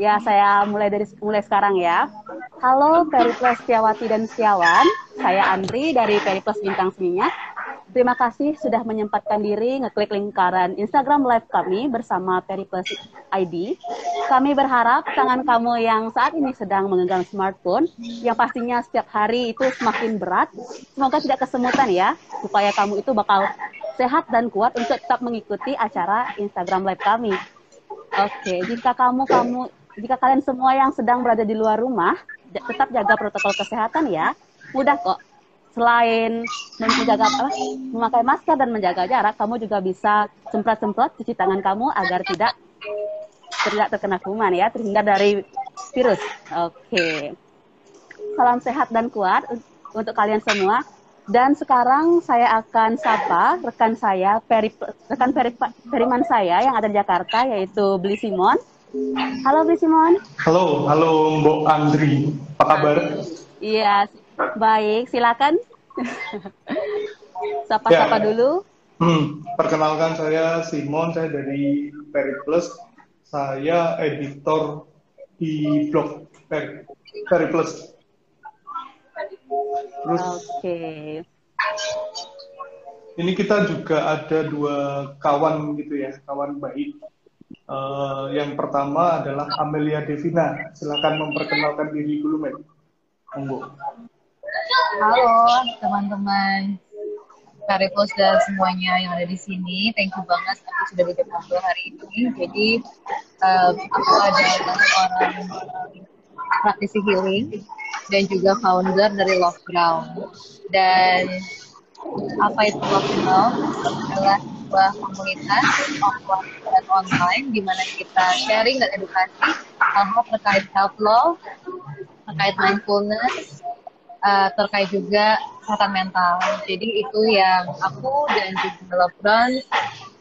Ya, saya mulai dari mulai sekarang ya. Halo Periplus Setiawati dan Setiawan, saya Andri dari Periplus Bintang Seminyak. Terima kasih sudah menyempatkan diri ngeklik lingkaran Instagram live kami bersama Periplus ID. Kami berharap tangan kamu yang saat ini sedang memegang smartphone, yang pastinya setiap hari itu semakin berat, semoga tidak kesemutan ya, supaya kamu itu bakal sehat dan kuat untuk tetap mengikuti acara Instagram live kami. Oke, jika kamu kamu jika kalian semua yang sedang berada di luar rumah, tetap jaga protokol kesehatan ya. Mudah kok. Selain menjaga apa, memakai masker dan menjaga jarak, kamu juga bisa semprot-semprot cuci tangan kamu agar tidak tidak terkena kuman ya, terhindar dari virus. Oke. Salam sehat dan kuat untuk kalian semua. Dan sekarang saya akan sapa rekan saya, peri, rekan peri, periman saya yang ada di Jakarta, yaitu Bli Simon. Halo Bu Simon. Halo, halo Mbok Andri. Apa kabar? Iya, baik. Silakan. Sapa-sapa ya. dulu. Hmm, perkenalkan saya Simon, saya dari Periplus. Saya editor di blog Peri, Periplus. Terus Oke. Okay. Ini kita juga ada dua kawan gitu ya, kawan baik Uh, yang pertama adalah Amelia Devina. Silakan memperkenalkan diri dulu, Mbak. Monggo. Halo, teman-teman Karipos dan semuanya yang ada di sini. Thank you banget aku sudah diajak ngobrol hari ini. Jadi um, aku adalah seorang praktisi healing dan juga founder dari Love Ground. Dan apa itu Love Ground adalah sebuah komunitas offline dan online di mana kita sharing dan edukasi hal-hal terkait self love, terkait mindfulness, uh, terkait juga kesehatan mental. Jadi itu yang aku dan juga Love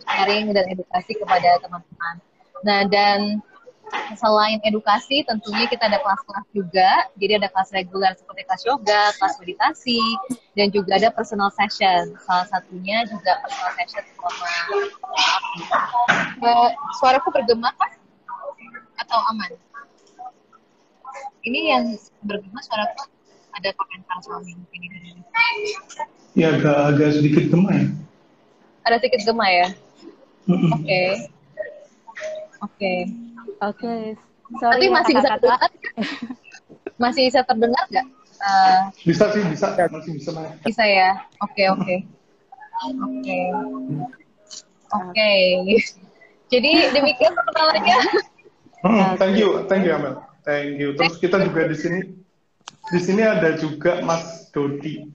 sharing dan edukasi kepada teman-teman. Nah dan selain edukasi tentunya kita ada kelas-kelas juga. Jadi ada kelas reguler seperti kelas yoga kelas meditasi dan juga ada personal session. Salah satunya juga personal session sama uh, suaraku bergema kan atau aman? Ini yang bergema suaraku ada komentar suami ini. Dari ya agak agak sedikit gema ya. Ada sedikit gema ya? Oke. Oke. okay. okay. Oke. Okay. Sorry, Tapi ya, masih bisa terdengar? masih bisa terdengar nggak? Uh, bisa sih, bisa. Masih bisa. Bisa ya. Oke, okay, oke. Okay. Oke. Okay. Oke. Okay. Jadi demikian perkenalannya. Hmm, thank you, thank you Amel. Thank you. Terus kita juga di sini di sini ada juga Mas Dodi.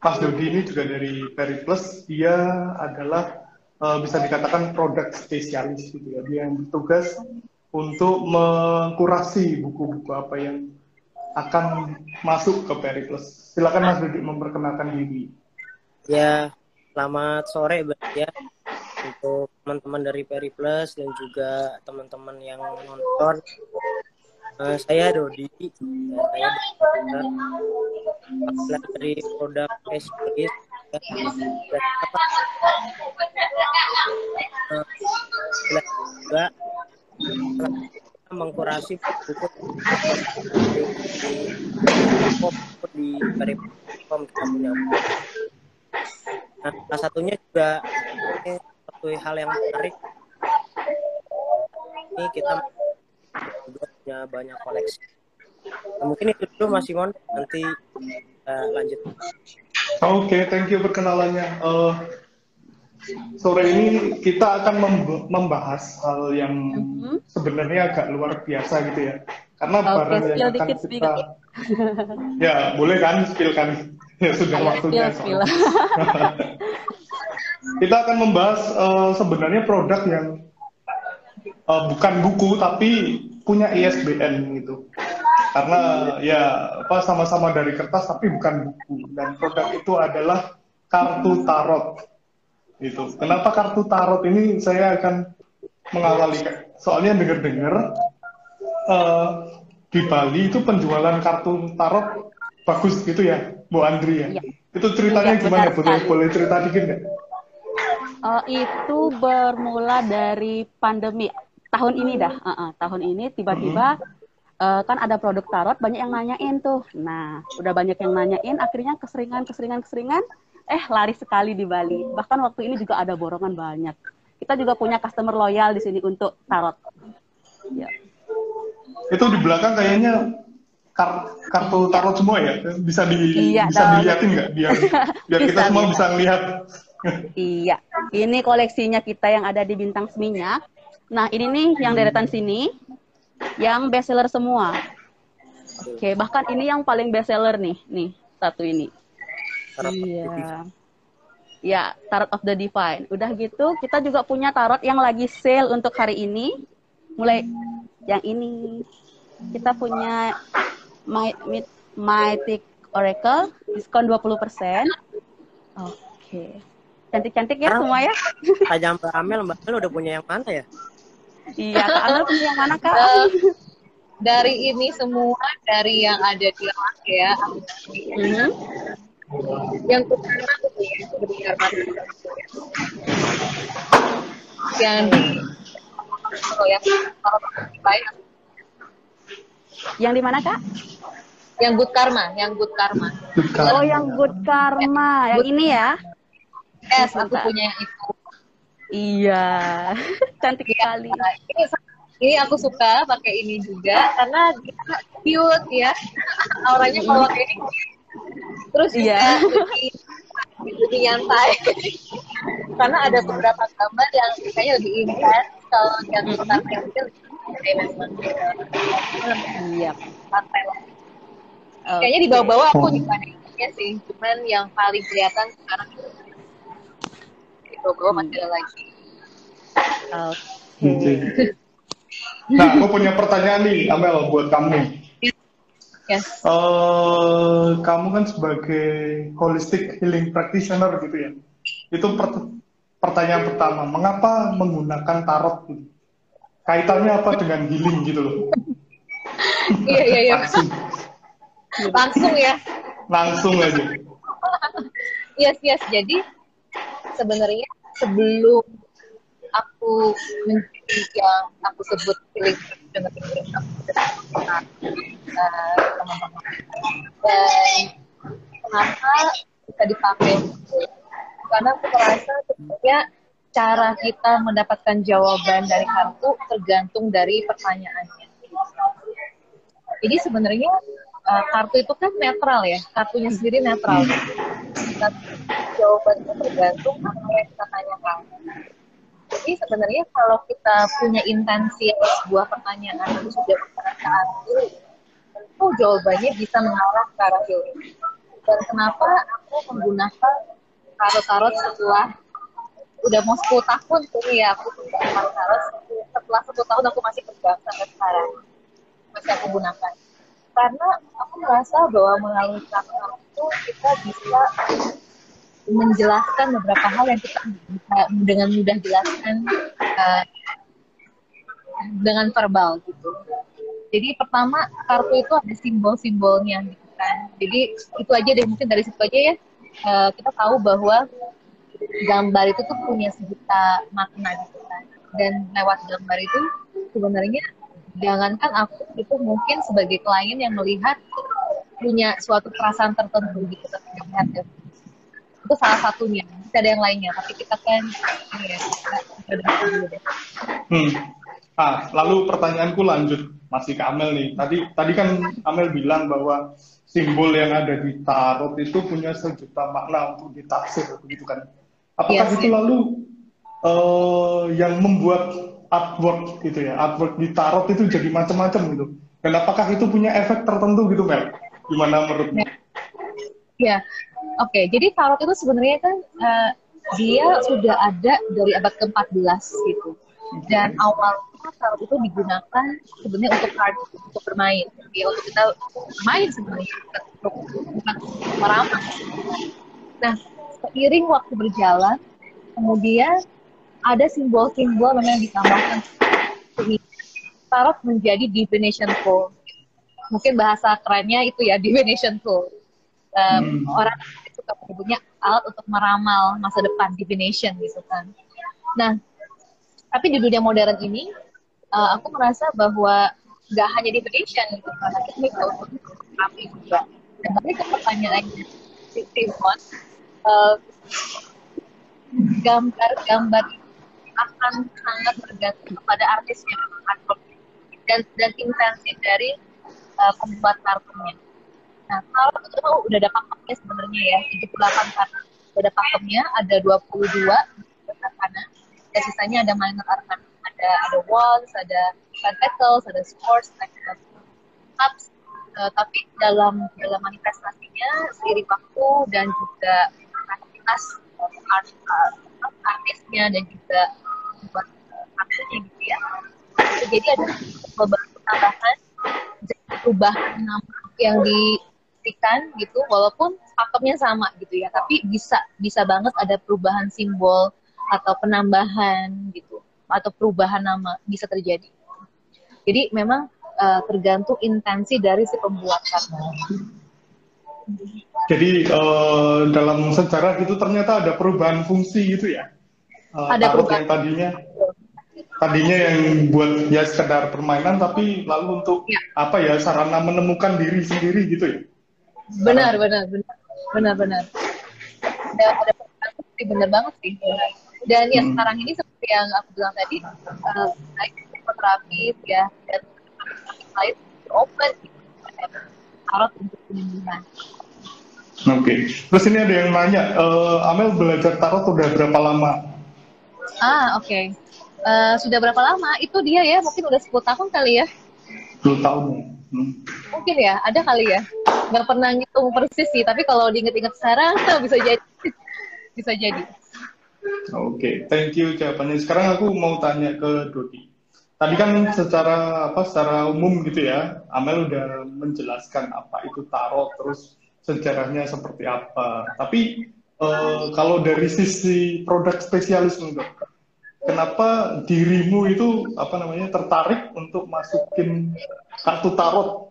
Mas Dodi ini juga dari Periplus. Dia adalah uh, bisa dikatakan produk spesialis gitu ya. Dia yang bertugas untuk mengkurasi buku-buku apa yang akan masuk ke Periplus. Silakan Mas Dudi memperkenalkan diri. Ya, selamat sore ya untuk teman-teman dari Periplus dan juga teman-teman yang nonton. Uh, saya Dodi, ya, saya dari produk. Ya, uh, juga mengkurasi buku di dari platform kita punya. Nah, salah satunya juga ini satu hal yang menarik. Ini kita punya banyak koleksi. Nah, mungkin itu dulu Mas Simon, nanti uh, lanjut. Oke, okay, thank you perkenalannya. Uh, sore ini kita akan membahas hal yang mm-hmm. sebenarnya agak luar biasa gitu ya. Karena okay, barang yang akan kita speaker. ya boleh kan spill kan ya sudah waktunya. Spill, kita akan membahas uh, sebenarnya produk yang uh, bukan buku tapi punya ISBN gitu. Karena ya apa sama-sama dari kertas tapi bukan buku dan produk itu adalah kartu tarot itu kenapa kartu tarot ini saya akan mengawali soalnya dengar-dengar uh, di Bali itu penjualan kartu tarot bagus gitu ya Bu Andri ya, ya. itu ceritanya ya, gimana? boleh boleh cerita dikit nggak? Uh, itu bermula dari pandemi. Tahun ini dah, uh -uh, tahun ini tiba-tiba uh, kan ada produk tarot banyak yang nanyain tuh. Nah, udah banyak yang nanyain, akhirnya keseringan, keseringan, keseringan, eh lari sekali di Bali. Bahkan waktu ini juga ada borongan banyak. Kita juga punya customer loyal di sini untuk tarot. Ya. Itu di belakang kayaknya kar kartu tarot semua ya? Bisa di iya, bisa dilihatin nggak biar biar kita semua bisa lihat. iya, ini koleksinya kita yang ada di Bintang Seminyak. Nah, ini nih yang deretan sini yang best seller semua. Oke, bahkan ini yang paling best seller nih, nih satu ini. Iya. Ya, Tarot of the Divine. Udah gitu, kita juga punya tarot yang lagi sale untuk hari ini. Mulai yang ini. Kita punya My, Mythic Oracle, diskon 20%. Oke. Okay. Cantik-cantik ya semua ya. Tajam Mbak Amel, Mbak Amel udah punya yang mana ya? Iya, Kak Amel punya yang mana, Kak? dari ini semua, dari yang ada di ya. Mm -hmm yang pertama tuh ya sebentar yang oh ya yang di mana kak? Yang good karma yang good karma. Oh yang good karma. Yang ini ya? Yes aku punya yang itu. Iya. Cantik sekali. Ini, ini aku suka pakai ini juga karena dia cute ya. Auranya kalau kayak ini terus iya. lebih, lebih nyantai. Karena ada beberapa gambar yang kayaknya lebih intens kalau yang tentang kecil iya. santai lah. Kayaknya di bawah-bawah aku juga ada sih cuman yang paling kelihatan sekarang itu di bawah-bawah masih ada lagi. Oke. Okay. nah aku punya pertanyaan nih Amel buat kamu Yes. Uh, kamu kan sebagai holistic healing practitioner gitu ya. Itu per pertanyaan pertama, mengapa menggunakan tarot? Kaitannya apa dengan healing gitu loh? iya iya iya. Langsung. Langsung ya. Langsung aja. yes yes. Jadi sebenarnya sebelum aku menjadi yang aku sebut healing practitioner teman-teman. Dan kenapa bisa dipakai? Karena aku merasa sebenarnya cara kita mendapatkan jawaban dari kartu tergantung dari pertanyaannya. Jadi sebenarnya uh, kartu itu kan netral ya kartunya sendiri netral. Dan jawabannya tergantung apa yang kita tanyakan jadi sebenarnya kalau kita punya intensi sebuah pertanyaan itu sudah pertanyaan dulu itu jawabannya bisa mengarah ke arah itu. Dan kenapa aku menggunakan tarot-tarot setelah udah mau 10 tahun tuh ya aku menggunakan tarot setelah 10 tahun aku masih pegang sampai sekarang masih aku gunakan karena aku merasa bahwa melalui tarot itu kita bisa menjelaskan beberapa hal yang kita bisa dengan mudah jelaskan uh, dengan verbal gitu jadi pertama kartu itu ada simbol-simbolnya gitu kan. Jadi itu aja deh mungkin dari situ aja ya uh, kita tahu bahwa gambar itu tuh punya sejuta makna gitu kan. Dan lewat gambar itu sebenarnya jangankan aku itu mungkin sebagai klien yang melihat punya suatu perasaan tertentu gitu ketika melihat. Itu salah satunya bisa ada yang lainnya tapi kita kan ya kita, hmm. Ah, lalu pertanyaanku lanjut masih ke Amel nih. Tadi tadi kan Amel bilang bahwa simbol yang ada di tarot itu punya sejuta makna untuk ditafsir begitu kan. Apakah yes, itu lalu uh, yang membuat artwork gitu ya, artwork di tarot itu jadi macam-macam gitu. Dan apakah itu punya efek tertentu gitu Mel? Gimana menurutmu? Ya, oke. Okay. Jadi tarot itu sebenarnya kan uh, dia sudah ada dari abad ke-14 gitu. Dan awal tarot itu digunakan sebenarnya untuk card untuk bermain ya untuk kita main sebenarnya untuk bukan meramal nah seiring waktu berjalan kemudian ada simbol-simbol memang yang ditambahkan tarot menjadi divination tool mungkin bahasa kerennya itu ya divination tool um, hmm. orang menyebutnya alat untuk meramal masa depan divination gitu kan nah tapi di dunia modern ini uh, aku merasa bahwa nggak hanya di vacation gitu karena kita bisa untuk kami juga dan tapi ke pertanyaannya si Timon uh, gambar-gambar akan sangat bergantung kepada artisnya dan dan intensi dari uh, pembuat kartunnya. Nah, kalau itu udah ada pakemnya sebenarnya ya, 78 kartu. Udah ada pakemnya, ada 22 karena dan sisanya ada minor arcana. Ada ada wands, ada pentacles, ada swords, ada cups. Uh, tapi dalam dalam manifestasinya seiring waktu dan juga aktivitas art, uh, artisnya dan juga buat kartunya gitu ya. Jadi ada beberapa tambahan perubahan nama yang diberikan gitu walaupun pakemnya sama gitu ya tapi bisa bisa banget ada perubahan simbol atau penambahan gitu atau perubahan nama bisa terjadi. Jadi memang uh, tergantung intensi dari si pembuat kartu jadi uh, dalam sejarah itu ternyata ada perubahan fungsi gitu ya? Uh, ada perubahan. yang tadinya tadinya yang buat ya sekedar permainan tapi lalu untuk ya. apa ya sarana menemukan diri sendiri gitu ya benar benar benar benar benar ada ada benar banget sih dan ya hmm. sekarang ini seperti yang aku bilang tadi uh, naik psikoterapi ya dan lain open tarot untuk penyembuhan Oke, okay. terus ini ada yang nanya, uh, Amel belajar tarot udah berapa lama? Ah, oke. Okay uh, sudah berapa lama? Itu dia ya, mungkin udah 10 tahun kali ya. 10 tahun. Hmm. Mungkin ya, ada kali ya. Gak pernah ngitung persis sih, tapi kalau diinget-inget sekarang bisa jadi. bisa jadi. Oke, okay. thank you jawabannya. Sekarang aku mau tanya ke Dodi. Tadi kan secara apa secara umum gitu ya, Amel udah menjelaskan apa itu tarot, terus sejarahnya seperti apa. Tapi uh, kalau dari sisi produk spesialis dok, kenapa dirimu itu apa namanya tertarik untuk masukin kartu tarot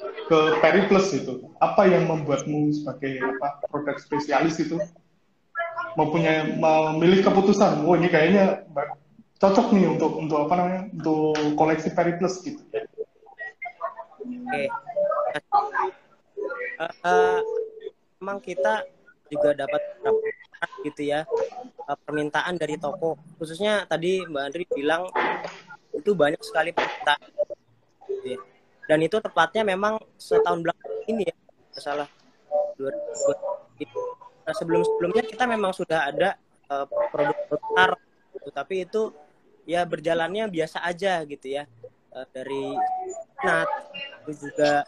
ke Periplus itu? Apa yang membuatmu sebagai apa produk spesialis itu mempunyai memilih keputusan, oh ini kayaknya cocok nih untuk untuk apa namanya untuk koleksi Periplus gitu. Oke. Uh, uh, emang kita juga dapat gitu ya uh, permintaan dari toko. Khususnya tadi Mbak Andri bilang itu banyak sekali permintaan. Gitu dan itu tepatnya memang setahun belakang ini ya salah nah, sebelum sebelumnya kita memang sudah ada uh, produk-produk gitu. tapi itu ya berjalannya biasa aja gitu ya uh, dari nat itu juga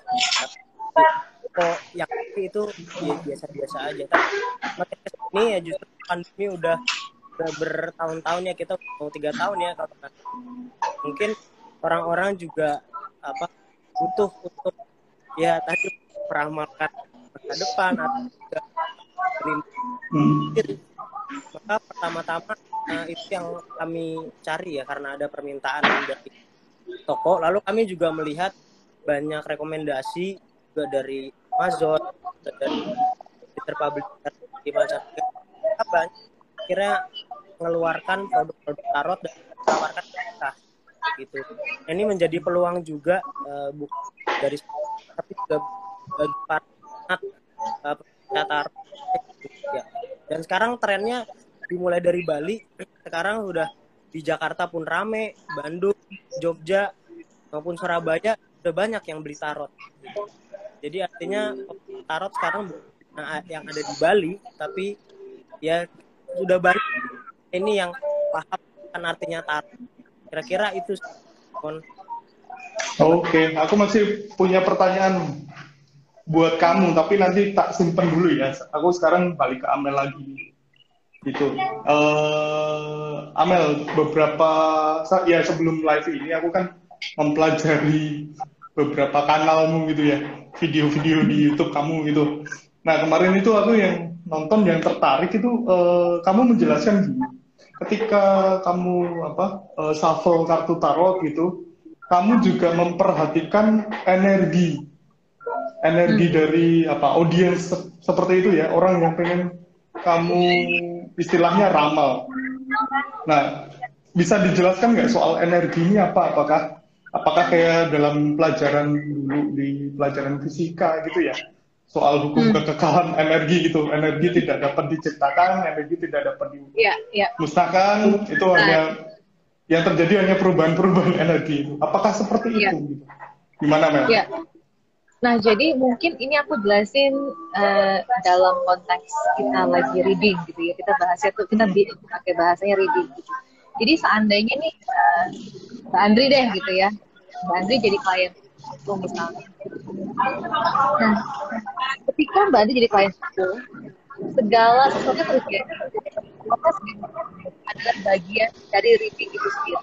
kok yang itu biasa-biasa aja. Tapi ini ya justru pandemi udah udah bertahun-tahun ya kita mau tiga tahun ya kalau mungkin orang-orang juga apa butuh untuk ya tadi meramalkan masa depan atau juga hmm. maka pertama-tama nah, itu yang kami cari ya karena ada permintaan dari toko. Lalu kami juga melihat banyak rekomendasi juga dari Amazon dari publisher di mancanegara banyak kira mengeluarkan produk-produk tarot dan menawarkan mereka gitu. Ini menjadi peluang juga uh, dari tapi juga bagi para uh, tarot ya. Dan sekarang trennya dimulai dari Bali, sekarang sudah di Jakarta pun rame, Bandung, Jogja maupun Surabaya udah banyak yang beli tarot. Jadi artinya tarot sekarang yang ada di Bali, tapi ya sudah banyak ini yang paham kan artinya tarot. Kira-kira itu. Oke, okay. aku masih punya pertanyaan buat kamu, tapi nanti tak simpen dulu ya. Aku sekarang balik ke Amel lagi. Gitu. Uh, Amel, beberapa ya sebelum live ini aku kan mempelajari beberapa kanalmu gitu ya, video-video di YouTube kamu gitu. Nah kemarin itu aku yang nonton yang tertarik itu uh, kamu menjelaskan gini, ketika kamu apa uh, shuffle kartu tarot gitu, kamu juga memperhatikan energi energi hmm. dari apa audiens se seperti itu ya orang yang pengen kamu istilahnya ramal. Nah bisa dijelaskan nggak soal energinya apa? Apakah apakah kayak dalam pelajaran dulu di pelajaran fisika gitu ya? Soal hukum Hmm. kekekalan energi gitu. Energi tidak dapat diciptakan, energi tidak dapat Iya, iya. dimusnahkan. Itu Nah. hanya yang terjadi hanya perubahan-perubahan energi itu. Apakah seperti Iya. itu? Gitu? Gimana Mel? Iya. Nah, jadi mungkin ini aku jelasin eh, dalam konteks kita lagi reading gitu ya. Kita bahasnya tuh kita pakai bahasanya reading. Gitu. Jadi seandainya nih eh, Mbak Andri deh gitu ya. Mbak Andri jadi klien aku misalnya. Nah, ketika Mbak Andri jadi klien aku, segala sesuatu yang terjadi proses adalah bagian dari reading itu sendiri.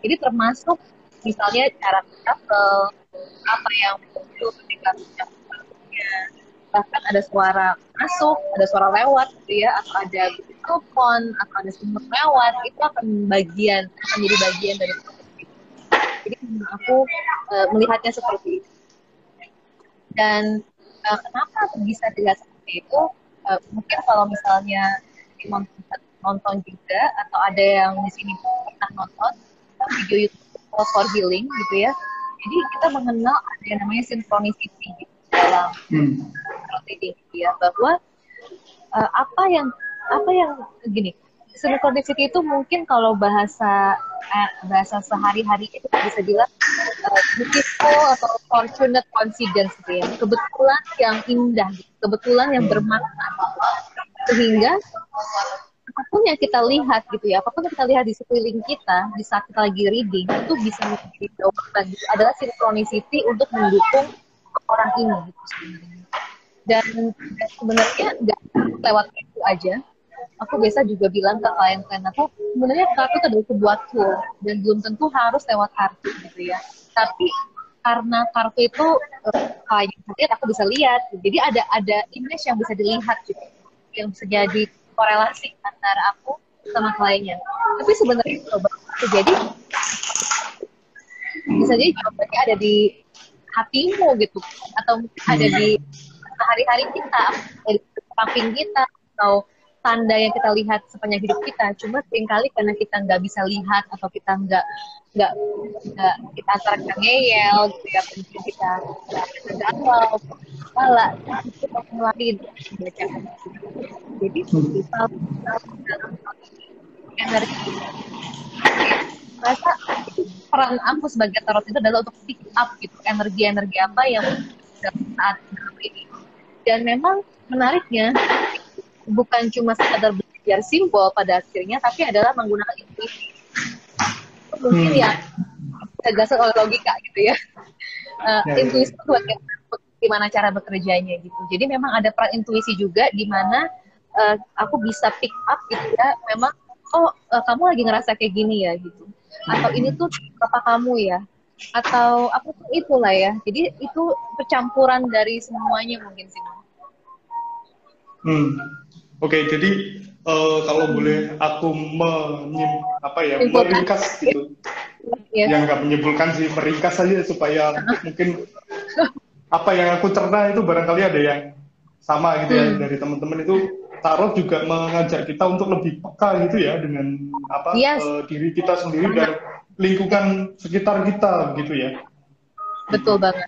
Jadi termasuk misalnya cara couple, apa yang muncul ketika mencapai bahkan ada suara masuk, ada suara lewat gitu ya, atau ada telepon, atau ada sumber lewat, itu akan bagian, akan jadi bagian dari. Jadi aku eh, melihatnya seperti itu. Dan eh, kenapa bisa dilihat seperti itu? Eh, mungkin kalau misalnya nonton, juga atau ada yang di sini pernah nonton eh, video YouTube for Healing gitu ya. Jadi kita mengenal ada yang namanya synchronicity gitu, dalam Hmm. reading ya bahwa eh, apa yang apa yang gini synchronicity itu mungkin kalau bahasa eh, bahasa sehari-hari itu bisa bilang eh, beautiful atau fortunate coincidence gitu ya kebetulan yang indah gitu. kebetulan yang bermakna sehingga apa pun yang kita lihat gitu ya apa pun yang kita lihat di sekeliling kita di saat kita lagi reading itu bisa menjadi jawaban gitu. adalah synchronicity untuk mendukung orang ini gitu sebenarnya. Dan, sebenarnya nggak lewat itu aja. Aku biasa juga bilang ke klien-klien aku sebenarnya kartu itu adalah sebuah tool dan belum tentu harus lewat kartu gitu ya. Tapi karena kartu itu eh, klien lihat aku bisa lihat. Jadi ada ada image yang bisa dilihat gitu yang bisa jadi korelasi antara aku sama kliennya. Tapi sebenarnya coba jadi bisa jadi jawabannya ada di hatimu gitu. Atau mungkin ada di hari-hari kita samping kita atau tanda yang kita lihat sepanjang hidup kita. Cuma sering kali karena kita nggak bisa lihat atau kita nggak nggak nggak kita antara kita ngeyel gitu ya mungkin kita nggak galau kepala kita mulai baca jadi kalau dalam energi rasa peran aku sebagai tarot itu adalah untuk pick up gitu energi-energi apa yang saat ini. Dan memang menariknya bukan cuma sekadar belajar simbol pada akhirnya tapi adalah menggunakan intuisi mungkin Hmm. ya tegaskan oleh logika gitu ya. Eh, Ya, ya, intuisi itu gimana cara bekerjanya gitu. Jadi memang ada peran intuisi juga di mana eh, aku bisa pick up gitu ya. Memang oh eh, kamu lagi ngerasa kayak gini ya gitu atau ini tuh apa kamu ya atau apa pun itulah ya jadi itu percampuran dari semuanya mungkin sih. Hmm. Oke, jadi eh, kalau boleh aku menyim, apa ya, Simpulkan. meringkas gitu. ya Yang nggak menyimpulkan sih, meringkas saja supaya mungkin apa yang aku cerna itu barangkali ada yang sama gitu ya Hmm. dari teman-teman itu tarot juga mengajak kita untuk lebih peka gitu ya dengan apa Yes. eh, diri kita sendiri dan lingkungan sekitar kita gitu ya. betul banget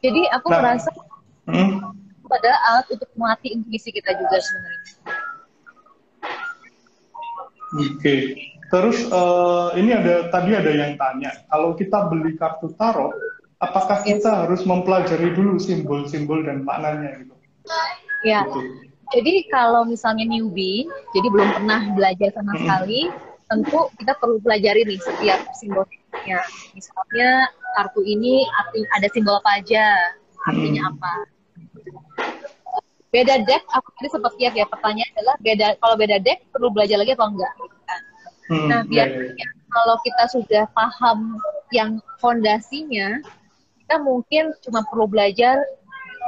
jadi aku Nah. merasa Hmm. adalah alat untuk melatih intuisi kita juga sebenarnya Oke. Terus eh, ini ada tadi ada yang tanya, kalau kita beli kartu tarot, apakah kita harus mempelajari dulu simbol-simbol dan maknanya gitu? ya Gitu. Jadi kalau misalnya newbie jadi belum pernah belajar sama Mm-mm. sekali tentu kita perlu pelajari nih setiap simbolnya misalnya kartu ini arti ada simbol apa aja artinya Hmm. apa beda deck aku tadi sempat lihat ya pertanyaan adalah beda kalau beda deck perlu belajar lagi atau enggak gitu kan. Hmm, Nah, ya, ya. biasanya kalau kita sudah paham yang fondasinya, kita mungkin cuma perlu belajar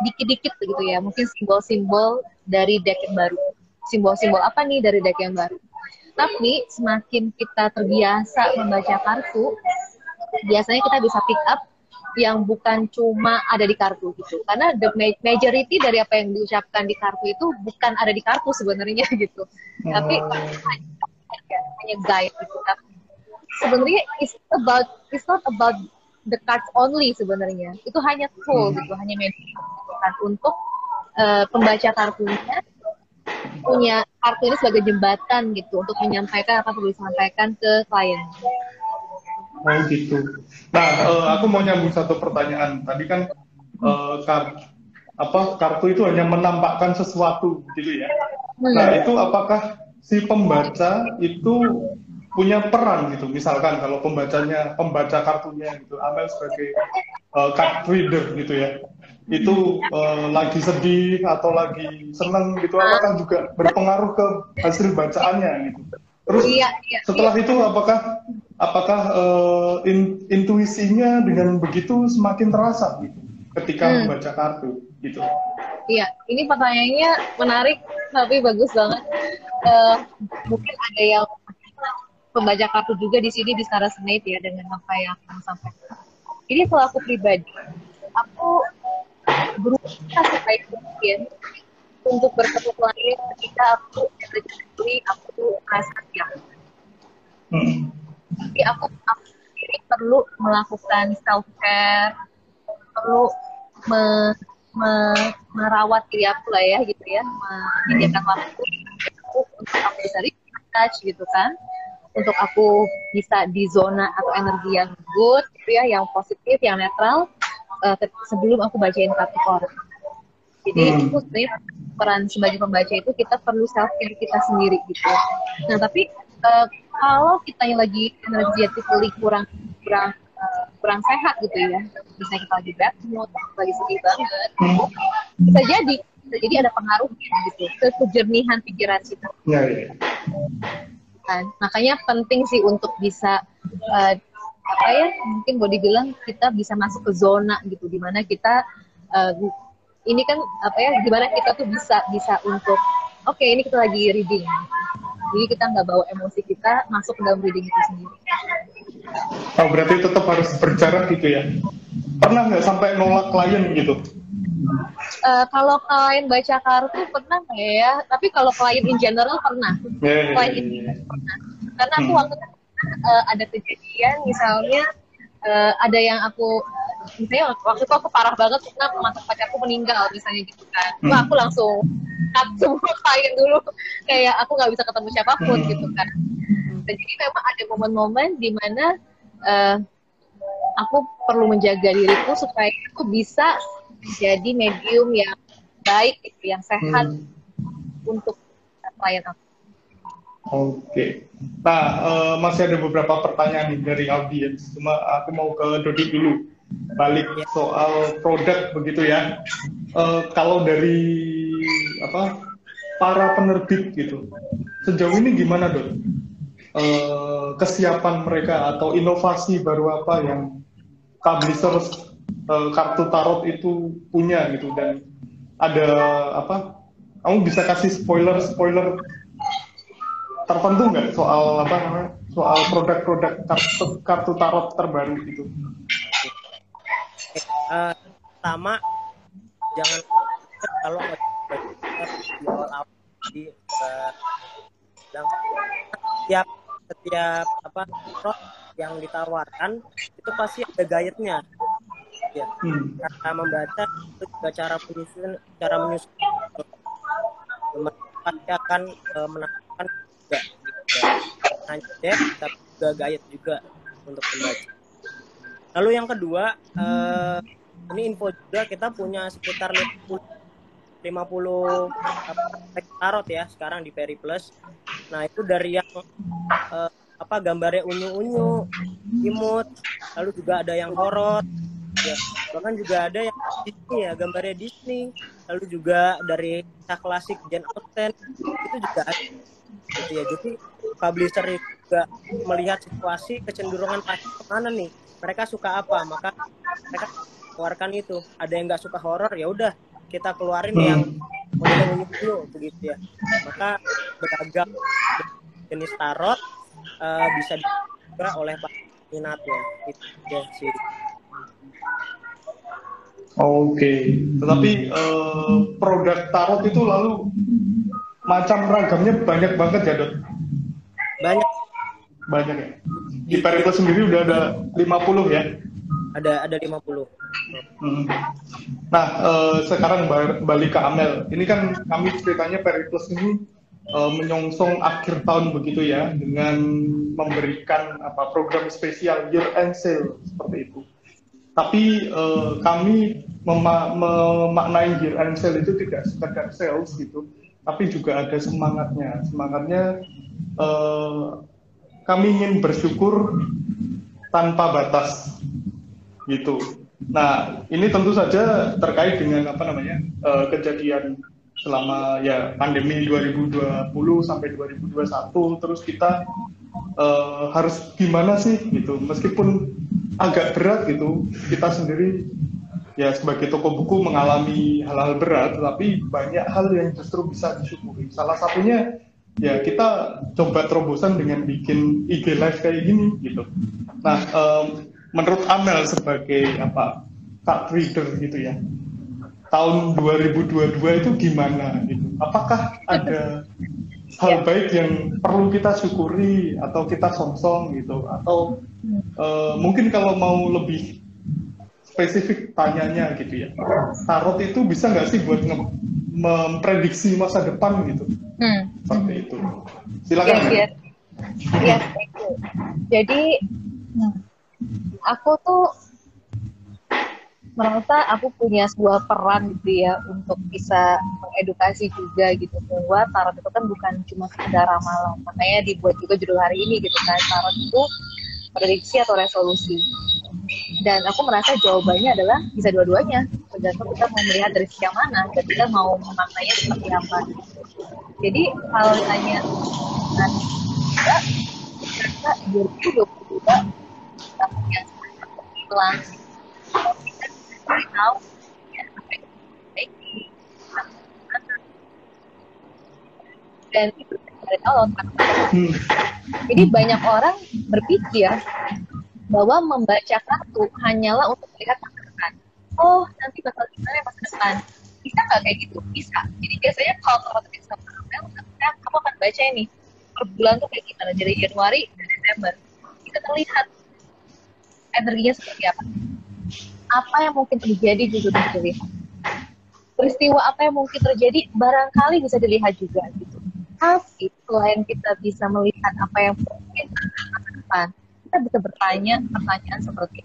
dikit-dikit begitu ya. Mungkin simbol-simbol dari deck yang baru. Simbol-simbol apa nih dari deck yang baru. Tapi semakin kita terbiasa membaca kartu, biasanya kita bisa pick up yang bukan cuma ada di kartu gitu. Karena the ma- majority dari apa yang diucapkan di kartu itu bukan ada di kartu sebenarnya gitu. Tapi Oh. hanya guide gitu kan sebenarnya it's about it's not about the cards only sebenarnya itu hanya tool gitu hanya media gitu kan untuk uh, pembaca kartunya punya kartu ini sebagai jembatan gitu untuk menyampaikan apa perlu disampaikan ke klien. Oh gitu. Nah, uh, aku mau nyambung satu pertanyaan. Tadi kan uh, kar apa kartu itu hanya menampakkan sesuatu gitu ya. Hmm. Nah, itu apakah si pembaca itu punya peran gitu. Misalkan kalau pembacanya pembaca kartunya gitu, Amel sebagai uh, card reader gitu ya. Itu uh, lagi sedih atau lagi senang gitu apakah juga berpengaruh ke hasil bacaannya gitu. Terus iya, iya, setelah iya. itu apakah apakah uh, in, intuisinya dengan begitu semakin terasa gitu ketika hmm. membaca kartu gitu. Iya, ini pertanyaannya menarik tapi bagus banget. Uh, mungkin ada yang pembaca kartu juga di sini di Sarah Senate ya dengan apa yang kamu sampaikan. Ini kalau aku pribadi, berusaha sebaik mungkin untuk bertemu klien ketika aku energi aku merasa siap. Hmm. Jadi aku, aku sendiri perlu melakukan self care, perlu me, me, merawat diri aku lah ya gitu ya, menyediakan waktu aku untuk aku bisa touch gitu kan untuk aku bisa di zona atau energi yang good gitu ya, yang positif, yang netral uh, sebelum aku bacain kartu orang. Jadi hmm. itu sebenarnya peran sebagai pembaca itu kita perlu self care kita sendiri gitu. Nah tapi uh, kalau kita yang lagi energetically kurang kurang uh, kurang sehat gitu ya, bisa kita lagi bad mood, lagi sedih banget, hmm. bisa jadi bisa jadi ada pengaruhnya gitu ke kejernihan pikiran kita. Ya, ya kan makanya penting sih untuk bisa uh, apa ya mungkin boleh dibilang kita bisa masuk ke zona gitu di mana kita uh, ini kan apa ya di mana kita tuh bisa bisa untuk oke okay, ini kita lagi reading jadi kita nggak bawa emosi kita masuk ke dalam reading itu sendiri oh berarti tetap harus berjarak gitu ya pernah nggak sampai nolak klien gitu Uh, kalau klien baca kartu pernah nggak ya? Tapi kalau klien in general pernah. Yeah, yeah, yeah. Klien in general pernah. Karena aku hmm. waktu uh, ada kejadian misalnya uh, ada yang aku misalnya waktu itu aku parah banget karena mantan pacarku meninggal misalnya gitu kan. Hmm. Wah aku langsung cut semua klien dulu kayak aku nggak bisa ketemu siapa pun hmm. gitu kan. Dan jadi memang ada momen-momen di mana uh, aku perlu menjaga diriku supaya aku bisa menjadi medium yang baik, gitu, yang sehat hmm. untuk klien aku. Oke. Nah, uh, masih ada beberapa pertanyaan nih dari audiens. Cuma aku mau ke Dodi dulu. Balik soal produk begitu ya. Uh, kalau dari apa para penerbit gitu, sejauh ini gimana dok? Uh, kesiapan mereka atau inovasi baru apa yang publishers uh, kartu tarot itu punya gitu dan ada apa kamu bisa kasih spoiler spoiler tertentu nggak? Soal apa namanya? Soal produk-produk kartu kartu tarot terbaru itu uh, pertama jangan kalau di awal di uh, setiap setiap apa yang ditawarkan itu pasti ada guide-nya. Ya hmm. cara membaca itu juga cara menyusun cara menyusun. Pasti akan uh, menambahkan juga. Hanya depth tapi juga guide juga untuk membaca lalu yang kedua uh, ini info juga kita punya sekitar 50 50 tarot ya sekarang di Peri Plus. Nah itu dari yang uh, apa gambarnya unyu-unyu, imut, lalu juga ada yang horor, ya. Bahkan juga ada yang Disney ya gambarnya Disney lalu juga dari klasik Jane Austen itu juga ada gitu ya. Jadi publisher juga melihat situasi kecenderungan pasar ke mana nih. Mereka suka apa? Maka mereka keluarkan itu. Ada yang nggak suka horor ya udah kita keluarin hmm. yang model dulu begitu ya. Maka beragam jenis tarot uh, bisa dibuka oleh minatnya. Itu ya sih. Oke, tetapi uh, produk tarot itu lalu macam ragamnya banyak banget ya dok? Banyak. banyak ya. Di Periplus sendiri udah ada 50 ya. Ada ada 50. Hmm. Nah, eh, sekarang balik ke Amel. Ini kan kami ceritanya Periplus ini eh, menyongsong akhir tahun begitu ya dengan memberikan apa program spesial year end sale seperti itu. Tapi eh, kami mema- memaknai year end sale itu tidak sekedar sales gitu, tapi juga ada semangatnya. Semangatnya eh, kami ingin bersyukur tanpa batas gitu. Nah, ini tentu saja terkait dengan apa namanya eh, kejadian selama ya pandemi 2020 sampai 2021 terus kita eh, harus gimana sih gitu meskipun agak berat gitu kita sendiri ya sebagai toko buku mengalami hal-hal berat tapi banyak hal yang justru bisa disyukuri. Salah satunya ya kita coba terobosan dengan bikin IG live kayak gini gitu. Nah em, menurut Amel sebagai apa card reader gitu ya tahun 2022 itu gimana gitu? Apakah ada hal baik yang perlu kita syukuri atau kita songsong gitu? Atau eh, mungkin kalau mau lebih spesifik tanyanya gitu ya tarot itu bisa nggak sih buat memprediksi masa depan gitu Hmm. seperti itu silakan Yes, yes. Yes, thank you. Jadi aku tuh merasa aku punya sebuah peran gitu ya untuk bisa mengedukasi juga gitu bahwa tarot itu kan bukan cuma sekedar ramalan makanya dibuat juga judul hari ini gitu kan tarot itu prediksi atau resolusi dan aku merasa jawabannya adalah bisa dua-duanya. Tergantung kita mau melihat dari sisi yang mana dan kita mau memaknainya seperti apa. Jadi kalau ditanya nah, juga karena 2022 tahun yang hilang kita tahu dan itu dari awal Hmm. jadi banyak orang berpikir bahwa membaca kartu hanyalah untuk melihat masa depan. Oh, nanti bakal gimana masa depan? Bisa nggak kayak gitu? Bisa. Jadi biasanya kalau teman-teman sama misalnya kamu akan baca ini per bulan tuh kayak gimana dari Januari ke Desember. Kita terlihat energinya seperti apa. Apa yang mungkin terjadi juga bisa dilihat. Peristiwa apa yang mungkin terjadi barangkali bisa dilihat juga gitu. Tapi selain kita bisa melihat apa yang mungkin terjadi masa depan, kita bisa bertanya pertanyaan seperti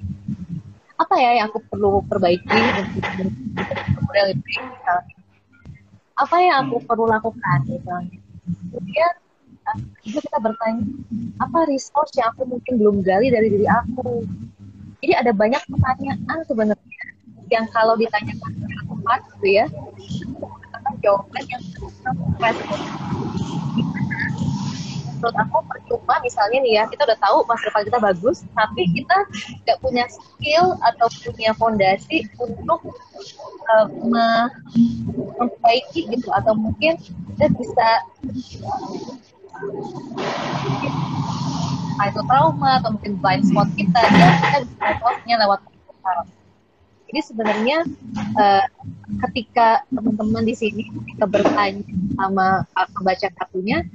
apa ya yang aku perlu perbaiki untuk kemudian lebih baik apa yang aku perlu lakukan? Misalnya kemudian eh, juga kita bertanya apa resource yang aku mungkin belum gali dari diri aku? Jadi ada banyak pertanyaan sebenarnya yang kalau ditanyakan tepat gitu ya jawaban yang respon menurut aku percuma misalnya nih ya kita udah tahu masa depan kita bagus tapi kita nggak punya skill atau punya fondasi untuk uh, me- memperbaiki gitu atau mungkin kita bisa itu trauma atau mungkin blind spot kita ya kita bisa solve-nya lewat tarot jadi sebenarnya eh, ketika teman-teman di sini ketika bertanya sama uh, pembaca kartunya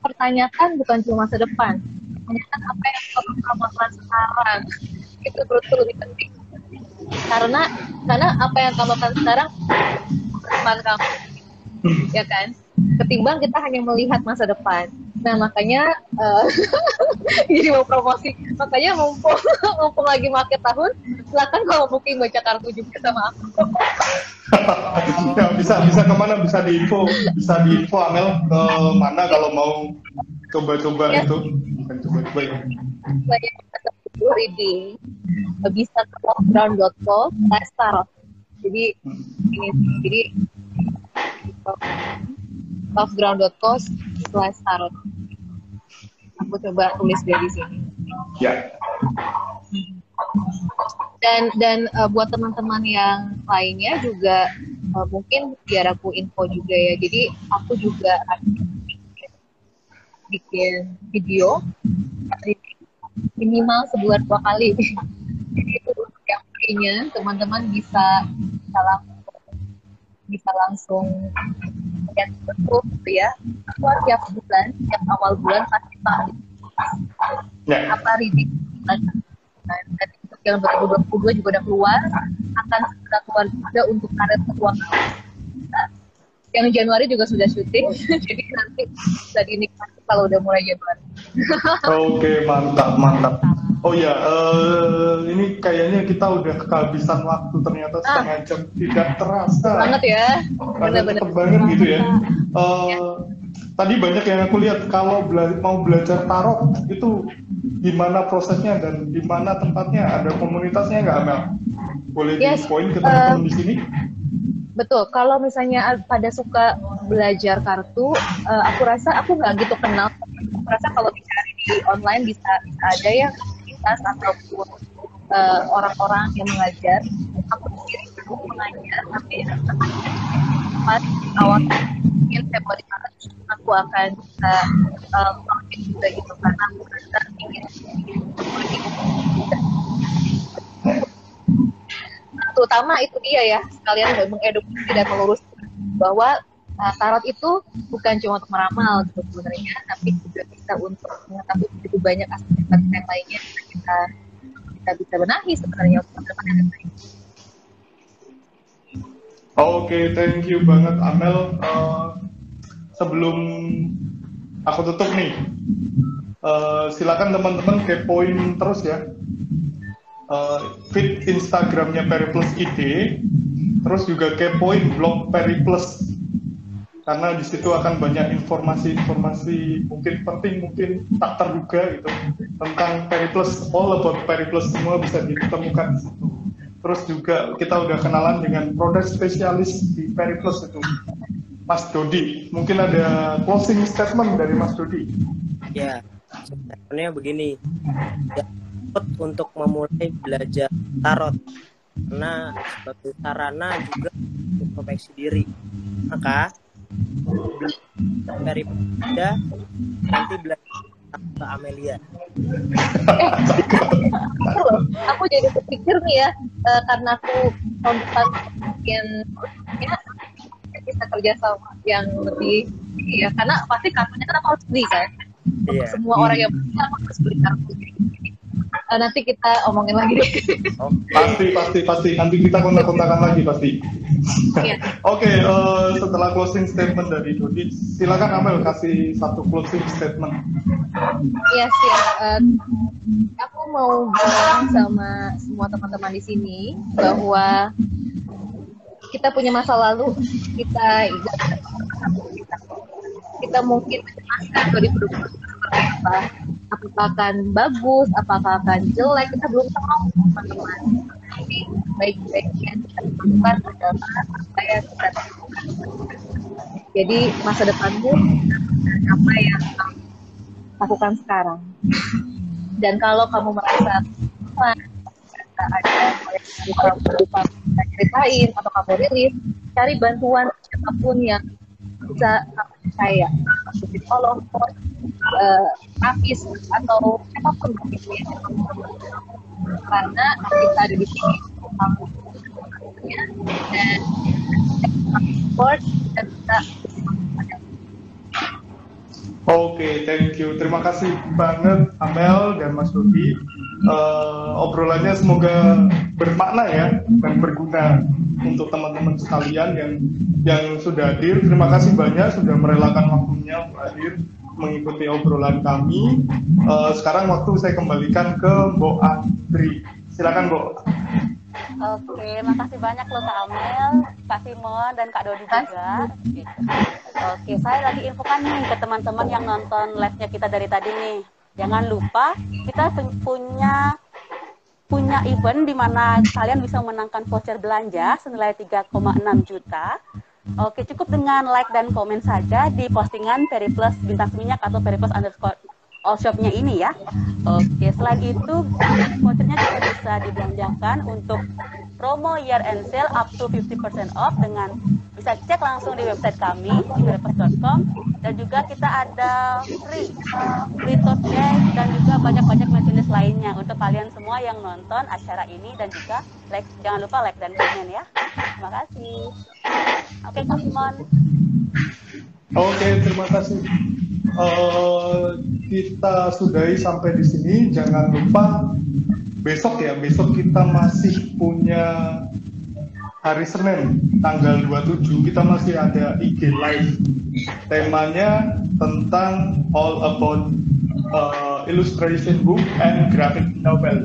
pertanyakan bukan cuma masa depan pertanyakan apa yang kamu lakukan sekarang. Itu betul lebih penting. Karena karena apa yang kamu lakukan sekarang depan kamu ya kan? Ketimbang kita hanya melihat masa depan nah makanya eh, jadi mau promosi. Makanya mumpung mumpung lagi market tahun silakan kalau mungkin baca kartu juga sama aku. Ya bisa bisa ke mana? Bisa diinfo bisa diinfo Amel ke mana kalau mau coba-coba Ya. itu? Bukan coba-coba ya. Banyak reading. Bisa ke offground.co tarot jadi ini jadi offground.co slash tarot aku coba tulis dia di sini. Ya. Dan dan uh, buat teman-teman yang lainnya juga uh, mungkin biar aku info juga ya. Jadi aku juga bikin, video. Minimal sebulan dua kali. Jadi itu yang lainnya teman-teman bisa bisa langsung bisa langsung lihat gitu ya aku tiap bulan tiap awal bulan pasti tak Ya. apa reading dan untuk yang 2022 juga udah keluar akan segera keluar juga untuk karet keuangan yang Januari juga sudah syuting jadi nanti bisa dinikmati kalau udah mulai Januari. Oke, mantap, mantap. Oh ya, eh, ini kayaknya kita udah kehabisan waktu ternyata setengah jam. Tidak terasa. banget ya. Benar-benar. banget gitu ya. Eh, Tadi banyak yang aku lihat kalau bela- mau belajar tarot itu gimana prosesnya dan di mana tempatnya ada komunitasnya nggak Amel? Boleh Yes, di poin ke teman-teman di sini? Betul, kalau misalnya pada suka belajar kartu, eh, aku rasa aku nggak gitu kenal. Aku rasa kalau dicari di online bisa bisa ada ya komunitas ataupun eh, orang-orang yang mengajar. Aku sendiri belum mengajar, tapi pas awal mungkin Februari Maret aku akan bisa project juga gitu karena aku rasa ingin terutama itu dia ya sekalian mengedukasi dan meluruskan bahwa uh, tarot itu bukan cuma untuk meramal gitu sebenarnya tapi juga bisa untuk mengetahui begitu banyak aspek-aspek lainnya yang kita kita bisa benahi sebenarnya untuk yang. Oke, thank you banget Amel. Eh, sebelum aku tutup nih, eh, silakan teman-teman kepoin terus ya. Eh, feed Instagramnya Periplus ID, terus juga kepoin blog Periplus karena di situ akan banyak informasi-informasi mungkin penting mungkin tak terduga gitu tentang Periplus all about Periplus semua bisa ditemukan di situ. Terus juga kita udah kenalan dengan produk spesialis di Periplus itu Mas Dodi mungkin ada closing statement dari Mas Dodi Ya, sebenarnya begini. Ya, untuk memulai belajar tarot karena sebagai sarana juga introspeksi diri. Maka dari Anda nanti belajar ke Amelia. Loh, aku jadi berpikir nih ya eh, karena aku tahun depan mungkin ya bisa kerja sama yang lebih ya karena pasti kartunya kan harus beli kan? Iya. semua orang yang beli aku harus beli kartu. Eh, nanti kita omongin lagi deh. Pasti pasti pasti. Nanti kita kontak-kontakan lagi pasti. Iya. oke eh, setelah closing statement dari Dodi silakan Amel kasih satu closing statement. Iya sih, eh, aku mau bilang sama semua teman-teman di sini bahwa kita punya masa lalu, kita kita mungkin 2020 seperti apa, apakah akan bagus, apakah akan jelek, kita belum tahu teman-teman. Tapi baik-baiknya kita lakukan adalah apa yang kita lakukan. Jadi masa depanmu apa yang kamu lakukan sekarang. Dan kalau kamu merasa ada hal yang ceritain atau kamu rilis, cari bantuan siapa pun yang bisa kamu percaya, masuk psikolog, coach, eh, terapis atau siapa pun ya. Karena kita ada di sini kamu dan support dan kita Oke, thank you. Terima kasih banget Amel dan Mas Dodi. Eh, obrolannya semoga bermakna ya dan berguna untuk teman-teman sekalian yang yang sudah hadir. Terima kasih banyak sudah merelakan waktunya untuk hadir mengikuti obrolan kami. Eh, sekarang waktu saya kembalikan ke Mbok Andri. Silakan, Mbok. Oke, makasih banyak loh Kak Amel, Kak Simon, dan Kak Dodi juga. Oke, saya lagi infokan nih ke teman-teman yang nonton live-nya kita dari tadi nih. Jangan lupa kita pu- punya punya event di mana kalian bisa memenangkan voucher belanja senilai 3,6 juta. Oke, cukup dengan like dan komen saja di postingan Periplus Bintang Minyak atau Periplus underscore all shopnya ini ya. Oke, selain itu vouchernya juga bisa dibelanjakan untuk promo year end sale up to 50% off dengan bisa cek langsung di website kami di periplus.com dan juga kita ada free free tote dan juga banyak-banyak merchandise lainnya untuk kalian semua yang nonton acara ini dan juga like jangan lupa like dan komen ya. Terima kasih. Oke, Kak Simon. Oke, terima kasih. Eh, kita sudahi sampai di sini. Jangan lupa besok ya, besok kita masih punya hari Senin tanggal 27 kita masih ada IG live. Temanya tentang all about uh, illustration book and graphic novel.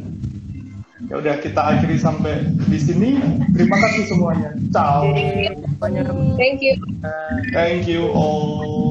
Ya udah kita akhiri sampai di sini. Terima kasih semuanya. Ciao. Thank you. Thank you all.